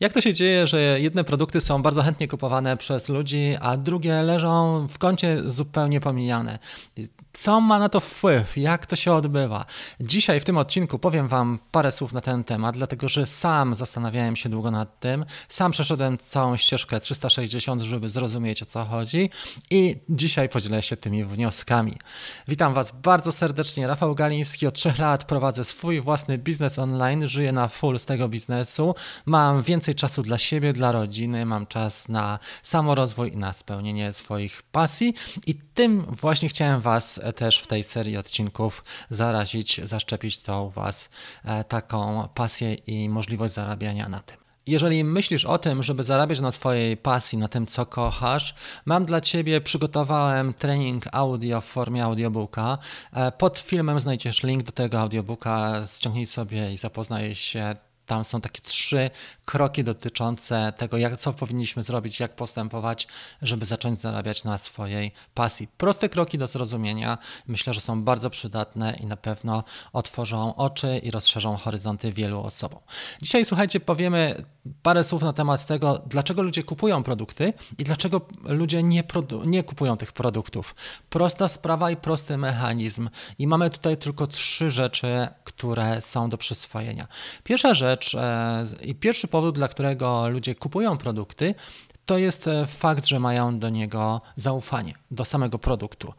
Jak to się dzieje, że jedne produkty są bardzo chętnie kupowane przez ludzi, a drugie leżą w kącie zupełnie pomijane? Co ma na to wpływ? Jak to się odbywa? Dzisiaj w tym odcinku powiem Wam parę słów na ten temat, dlatego że sam zastanawiałem się długo nad tym. Sam przeszedłem całą ścieżkę 360, żeby zrozumieć o co chodzi i dzisiaj podzielę się tymi wnioskami. Witam Was bardzo serdecznie. Rafał Galiński. Od trzech lat prowadzę swój własny biznes online, żyję na full z tego biznesu. Mam więcej czasu dla siebie, dla rodziny, mam czas na samorozwój i na spełnienie swoich pasji i tym właśnie chciałem Was też w tej serii odcinków zarazić, zaszczepić u Was e, taką pasję i możliwość zarabiania na tym. Jeżeli myślisz o tym, żeby zarabiać na swojej pasji, na tym, co kochasz, mam dla Ciebie, przygotowałem trening audio w formie audiobooka. E, pod filmem znajdziesz link do tego audiobooka, ściągnij sobie i zapoznaj się tam są takie trzy kroki dotyczące tego, jak, co powinniśmy zrobić, jak postępować, żeby zacząć zarabiać na swojej pasji. Proste kroki do zrozumienia. Myślę, że są bardzo przydatne i na pewno otworzą oczy i rozszerzą horyzonty wielu osobom. Dzisiaj, słuchajcie, powiemy parę słów na temat tego, dlaczego ludzie kupują produkty i dlaczego ludzie nie, nie kupują tych produktów. Prosta sprawa i prosty mechanizm. I mamy tutaj tylko trzy rzeczy, które są do przyswojenia. Pierwsza rzecz e, i pierwszy powód, dla którego ludzie kupują produkty, to jest e, fakt, że mają do niego zaufanie, do samego produktu.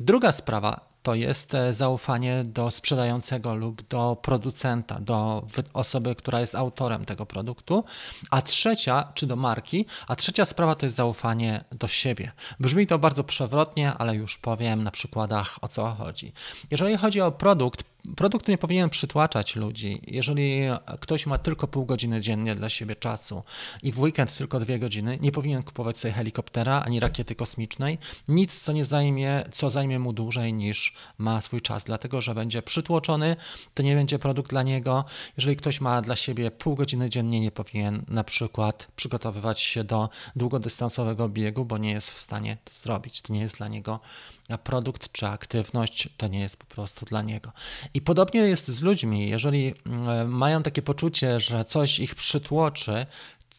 Druga sprawa to jest e, zaufanie do sprzedającego lub do producenta, do osoby, która jest autorem tego produktu, a trzecia, czy do marki, a trzecia sprawa to jest zaufanie do siebie. Brzmi to bardzo przewrotnie, ale już powiem na przykładach o co chodzi. Jeżeli chodzi o produkt, Produkt nie powinien przytłaczać ludzi. Jeżeli ktoś ma tylko pół godziny dziennie dla siebie czasu i w weekend tylko dwie godziny, nie powinien kupować sobie helikoptera ani rakiety kosmicznej. Nic, co nie zajmie, co zajmie mu dłużej niż ma swój czas, dlatego że będzie przytłoczony, to nie będzie produkt dla niego. Jeżeli ktoś ma dla siebie pół godziny dziennie, nie powinien na przykład przygotowywać się do długodystansowego biegu, bo nie jest w stanie to zrobić. To nie jest dla niego produkt czy aktywność, to nie jest po prostu dla niego. I podobnie jest z ludźmi. Jeżeli mm, mają takie poczucie, że coś ich przytłoczy,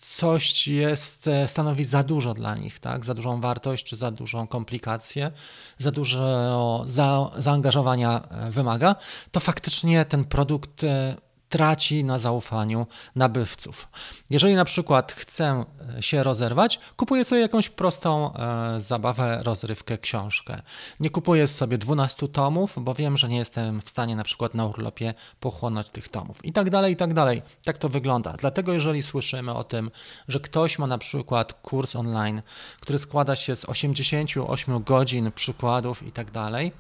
coś jest, e, stanowi za dużo dla nich, tak? za dużą wartość, czy za dużą komplikację, za dużo za, zaangażowania e, wymaga, to faktycznie ten produkt e, traci na zaufaniu nabywców. Jeżeli na przykład chcę e, się rozerwać, kupuję sobie jakąś prostą e, zabawę, rozrywkę, książkę. Nie kupuję sobie 12 tomów, bo wiem, że nie jestem w stanie na przykład na urlopie pochłonąć tych tomów. I tak dalej, i tak dalej. Tak to wygląda. Dlatego jeżeli słyszymy o tym, że ktoś ma na przykład kurs online, który składa się z 88 godzin przykładów i tak dalej,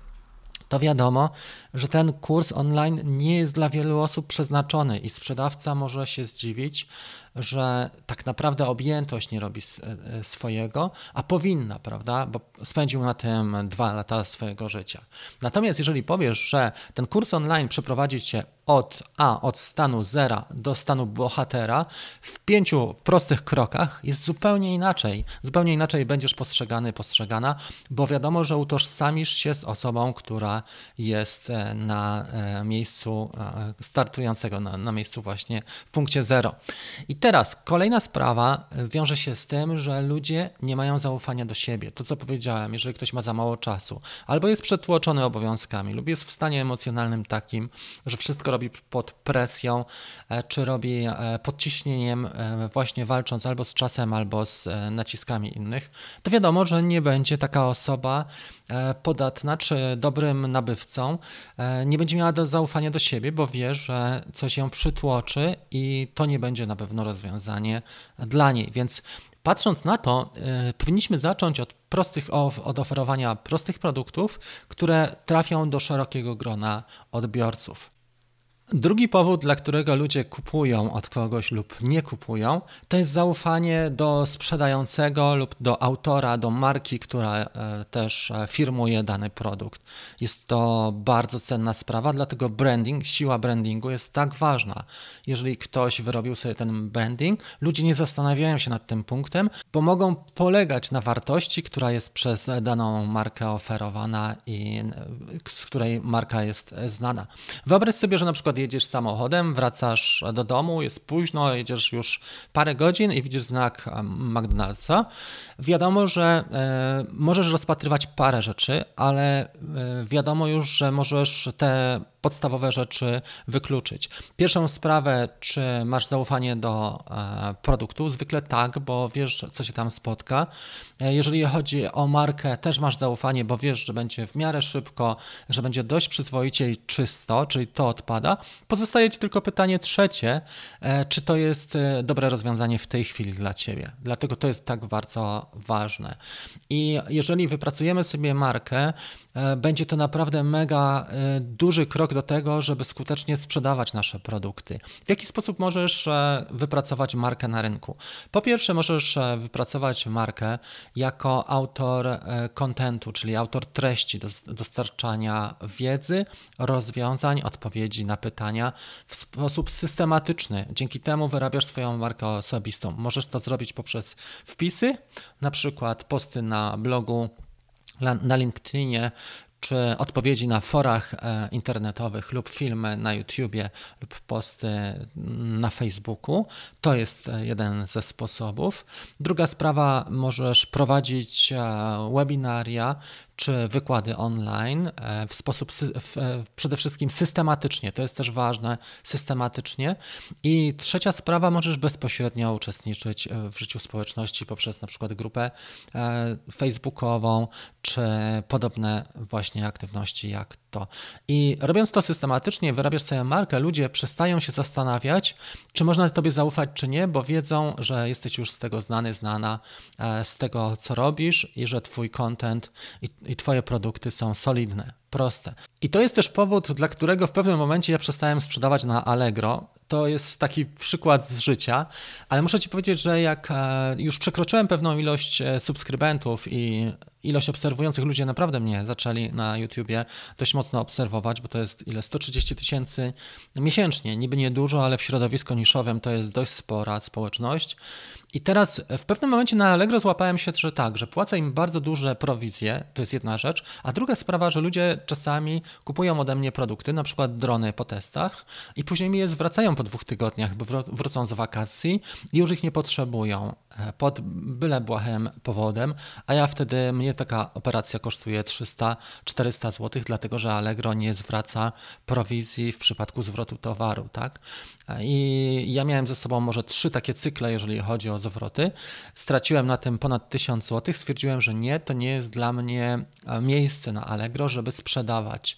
to wiadomo, że ten kurs online nie jest dla wielu osób przeznaczony i sprzedawca może się zdziwić, że tak naprawdę objętość nie robi e, swojego, a powinna, prawda? Bo spędził na tym dwa lata swojego życia. Natomiast jeżeli powiesz, że ten kurs online przeprowadzi cię od A, od stanu zera do stanu bohatera w pięciu prostych krokach, jest zupełnie inaczej. Zupełnie inaczej będziesz postrzegany, postrzegana, bo wiadomo, że utożsamisz się z osobą, która jest e, na e, miejscu startującego, na, na miejscu właśnie w punkcie zero. I teraz kolejna sprawa wiąże się z tym, że ludzie nie mają zaufania do siebie. To, co powiedziałem, jeżeli ktoś ma za mało czasu, albo jest przetłoczony obowiązkami, lub jest w stanie emocjonalnym takim, że wszystko robi pod presją, e, czy robi e, pod ciśnieniem, e, właśnie walcząc albo z czasem, albo z naciskami innych, to wiadomo, że nie będzie taka osoba podatna czy dobrym nabywcą, nie będzie miała zaufania do siebie, bo wie, że coś ją przytłoczy i to nie będzie na pewno rozwiązanie dla niej. Więc patrząc na to, yy, powinniśmy zacząć od prostych, od oferowania prostych produktów, które trafią do szerokiego grona odbiorców. Drugi powód, dla którego ludzie kupują od kogoś lub nie kupują, to jest zaufanie do sprzedającego lub do autora, do marki, która e, też e, firmuje dany produkt. Jest to bardzo cenna sprawa, dlatego branding, siła brandingu jest tak ważna. Jeżeli ktoś wyrobił sobie ten branding, ludzie nie zastanawiają się nad tym punktem, bo mogą polegać na wartości, która jest przez daną markę oferowana i z której marka jest znana. Wyobraź sobie, że na przykład jedziesz samochodem, wracasz do domu, jest późno, jedziesz już parę godzin i widzisz znak McDonald'sa, wiadomo, że e, możesz rozpatrywać parę rzeczy, ale e, wiadomo już, że możesz te podstawowe rzeczy wykluczyć. Pierwszą sprawę, czy masz zaufanie do e, produktu, zwykle tak, bo wiesz, co się tam spotka. E, jeżeli chodzi o markę, też masz zaufanie, bo wiesz, że będzie w miarę szybko, że będzie dość przyzwoicie i czysto, czyli to odpada. Pozostaje ci tylko pytanie trzecie, e, czy to jest dobre rozwiązanie w tej chwili dla ciebie. Dlatego to jest tak bardzo ważne. I jeżeli wypracujemy sobie markę, będzie to naprawdę mega duży krok do tego, żeby skutecznie sprzedawać nasze produkty. W jaki sposób możesz e, wypracować markę na rynku? Po pierwsze, możesz e, wypracować markę jako autor e, kontentu, czyli autor treści do dostarczania wiedzy, rozwiązań, odpowiedzi na pytania w sposób systematyczny. Dzięki temu wyrabiasz swoją markę osobistą. Możesz to zrobić poprzez wpisy, na przykład posty na blogu na LinkedInie czy odpowiedzi na forach e, internetowych lub filmy na YouTubie lub posty na Facebooku. To jest e, jeden ze sposobów. Druga sprawa, możesz prowadzić e, webinaria czy wykłady online e, w sposób e, przede wszystkim systematycznie, to jest też ważne, systematycznie. I trzecia sprawa, możesz bezpośrednio uczestniczyć e, w życiu społeczności poprzez na przykład grupę facebookową, czy podobne właśnie aktywności jak to. I robiąc to systematycznie, wyrabiasz sobie markę, ludzie przestają się zastanawiać, czy można tobie zaufać, czy nie, bo wiedzą, że jesteś już z tego znany, znana, z tego, co robisz i że twój content i, i Twoje produkty są solidne, proste. I to jest też powód, dla którego w pewnym momencie ja przestałem sprzedawać na Allegro. To jest taki przykład z życia, ale muszę Ci powiedzieć, że jak e, już przekroczyłem pewną ilość e, subskrybentów i ilość obserwujących ludzie naprawdę mnie zaczęli na YouTubie dość mocno obserwować, bo to jest ile 130 tysięcy miesięcznie. Niby niedużo, ale w środowisku niszowym to jest dość spora społeczność. I teraz w pewnym momencie na Allegro złapałem się, że tak, że płacę im bardzo duże prowizje, to jest jedna rzecz, a druga sprawa, że ludzie czasami kupują ode mnie produkty, na przykład drony po testach i później mi je zwracają po dwóch tygodniach, bo wrócą z wakacji i już ich nie potrzebują. e, pod byle błahym powodem, a ja wtedy, mnie taka operacja kosztuje 300-400 zł, dlatego że Allegro nie zwraca prowizji w przypadku zwrotu towaru, tak? I ja miałem ze sobą może trzy takie cykle, jeżeli chodzi o zwroty. Straciłem na tym ponad 1000 zł. Stwierdziłem, że nie, to nie jest dla mnie miejsce na Allegro, żeby sprzedawać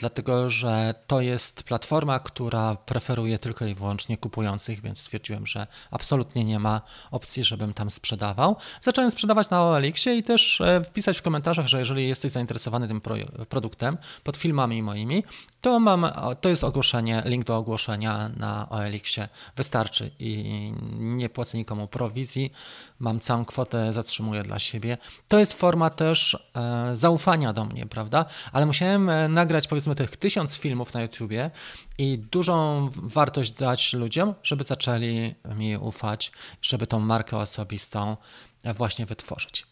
dlatego że to jest platforma, która preferuje tylko i wyłącznie kupujących, więc stwierdziłem, że absolutnie nie ma opcji, żebym tam sprzedawał. Zacząłem sprzedawać na OLX-ie i też e, wpisać w komentarzach, że jeżeli jesteś zainteresowany tym produktem pod filmami moimi, to mam, to jest ogłoszenie, link do ogłoszenia na OLX-ie. Wystarczy i nie płacę nikomu prowizji, mam całą kwotę, zatrzymuję dla siebie. To jest forma też e, zaufania do mnie, prawda? Ale musiałem e, nagrać powiedzmy tych tysiąc filmów na YouTubie i dużą wartość dać ludziom, żeby zaczęli mi ufać, żeby tą markę osobistą właśnie wytworzyć.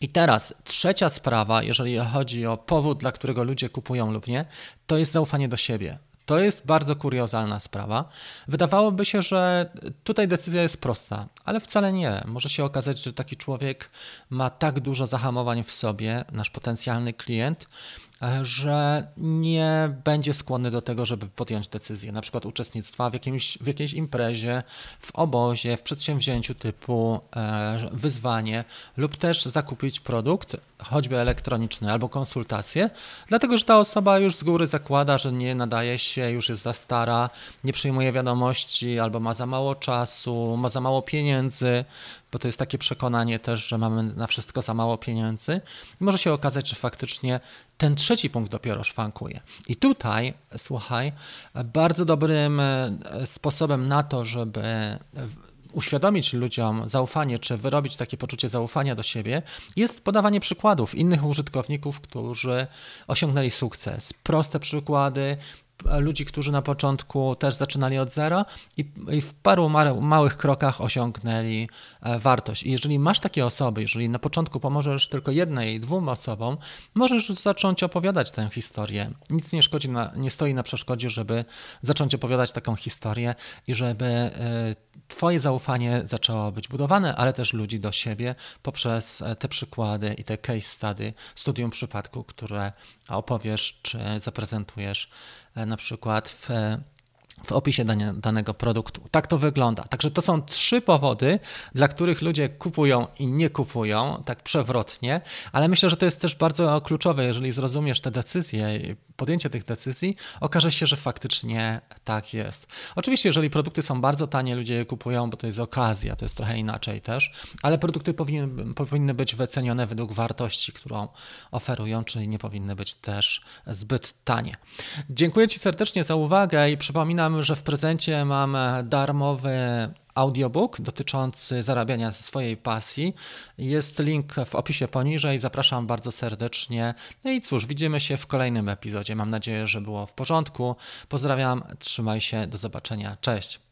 I teraz trzecia sprawa, jeżeli chodzi o powód, dla którego ludzie kupują lub nie, to jest zaufanie do siebie. To jest bardzo kuriozalna sprawa. Wydawałoby się, że tutaj decyzja jest prosta, ale wcale nie. Może się okazać, że taki człowiek ma tak dużo zahamowań w sobie, nasz potencjalny klient, że nie będzie skłonny do tego, żeby podjąć decyzję, na przykład uczestnictwa w, jakimś, w jakiejś imprezie, w obozie, w przedsięwzięciu typu e, wyzwanie lub też zakupić produkt, choćby elektroniczny albo konsultację, dlatego że ta osoba już z góry zakłada, że nie nadaje się, już jest za stara, nie przyjmuje wiadomości albo ma za mało czasu, ma za mało pieniędzy, bo to jest takie przekonanie też, że mamy na wszystko za mało pieniędzy. I może się okazać, że faktycznie ten trzeci punkt dopiero szwankuje. I tutaj, słuchaj, bardzo dobrym e, sposobem na to, żeby uświadomić ludziom zaufanie, czy wyrobić takie poczucie zaufania do siebie, jest podawanie przykładów innych użytkowników, którzy osiągnęli sukces. Proste przykłady, ludzi, którzy na początku też zaczynali od zera i, i w paru małych krokach osiągnęli e, wartość. I jeżeli masz takie osoby, jeżeli na początku pomożesz tylko jednej, dwóm osobom, możesz zacząć opowiadać tę historię. Nic nie szkodzi, na, nie stoi na przeszkodzie, żeby zacząć opowiadać taką historię i żeby e, Twoje zaufanie zaczęło być budowane, ale też ludzi do siebie poprzez e, te przykłady i te case study, studium przypadku, które opowiesz czy zaprezentujesz na przykład w w opisie danego produktu. Tak to wygląda. Także to są trzy powody, dla których ludzie kupują i nie kupują, tak przewrotnie, ale myślę, że to jest też bardzo kluczowe, jeżeli zrozumiesz te decyzje, podjęcie tych decyzji, okaże się, że faktycznie tak jest. Oczywiście, jeżeli produkty są bardzo tanie, ludzie je kupują, bo to jest okazja, to jest trochę inaczej też, ale produkty powinny, powinny być wycenione według wartości, którą oferują, czyli nie powinny być też zbyt tanie. Dziękuję Ci serdecznie za uwagę i przypominam, że w prezencie mam darmowy audiobook dotyczący zarabiania swojej pasji. Jest link w opisie poniżej. Zapraszam bardzo serdecznie. No i cóż, widzimy się w kolejnym epizodzie. Mam nadzieję, że było w porządku. Pozdrawiam, trzymaj się, do zobaczenia. Cześć.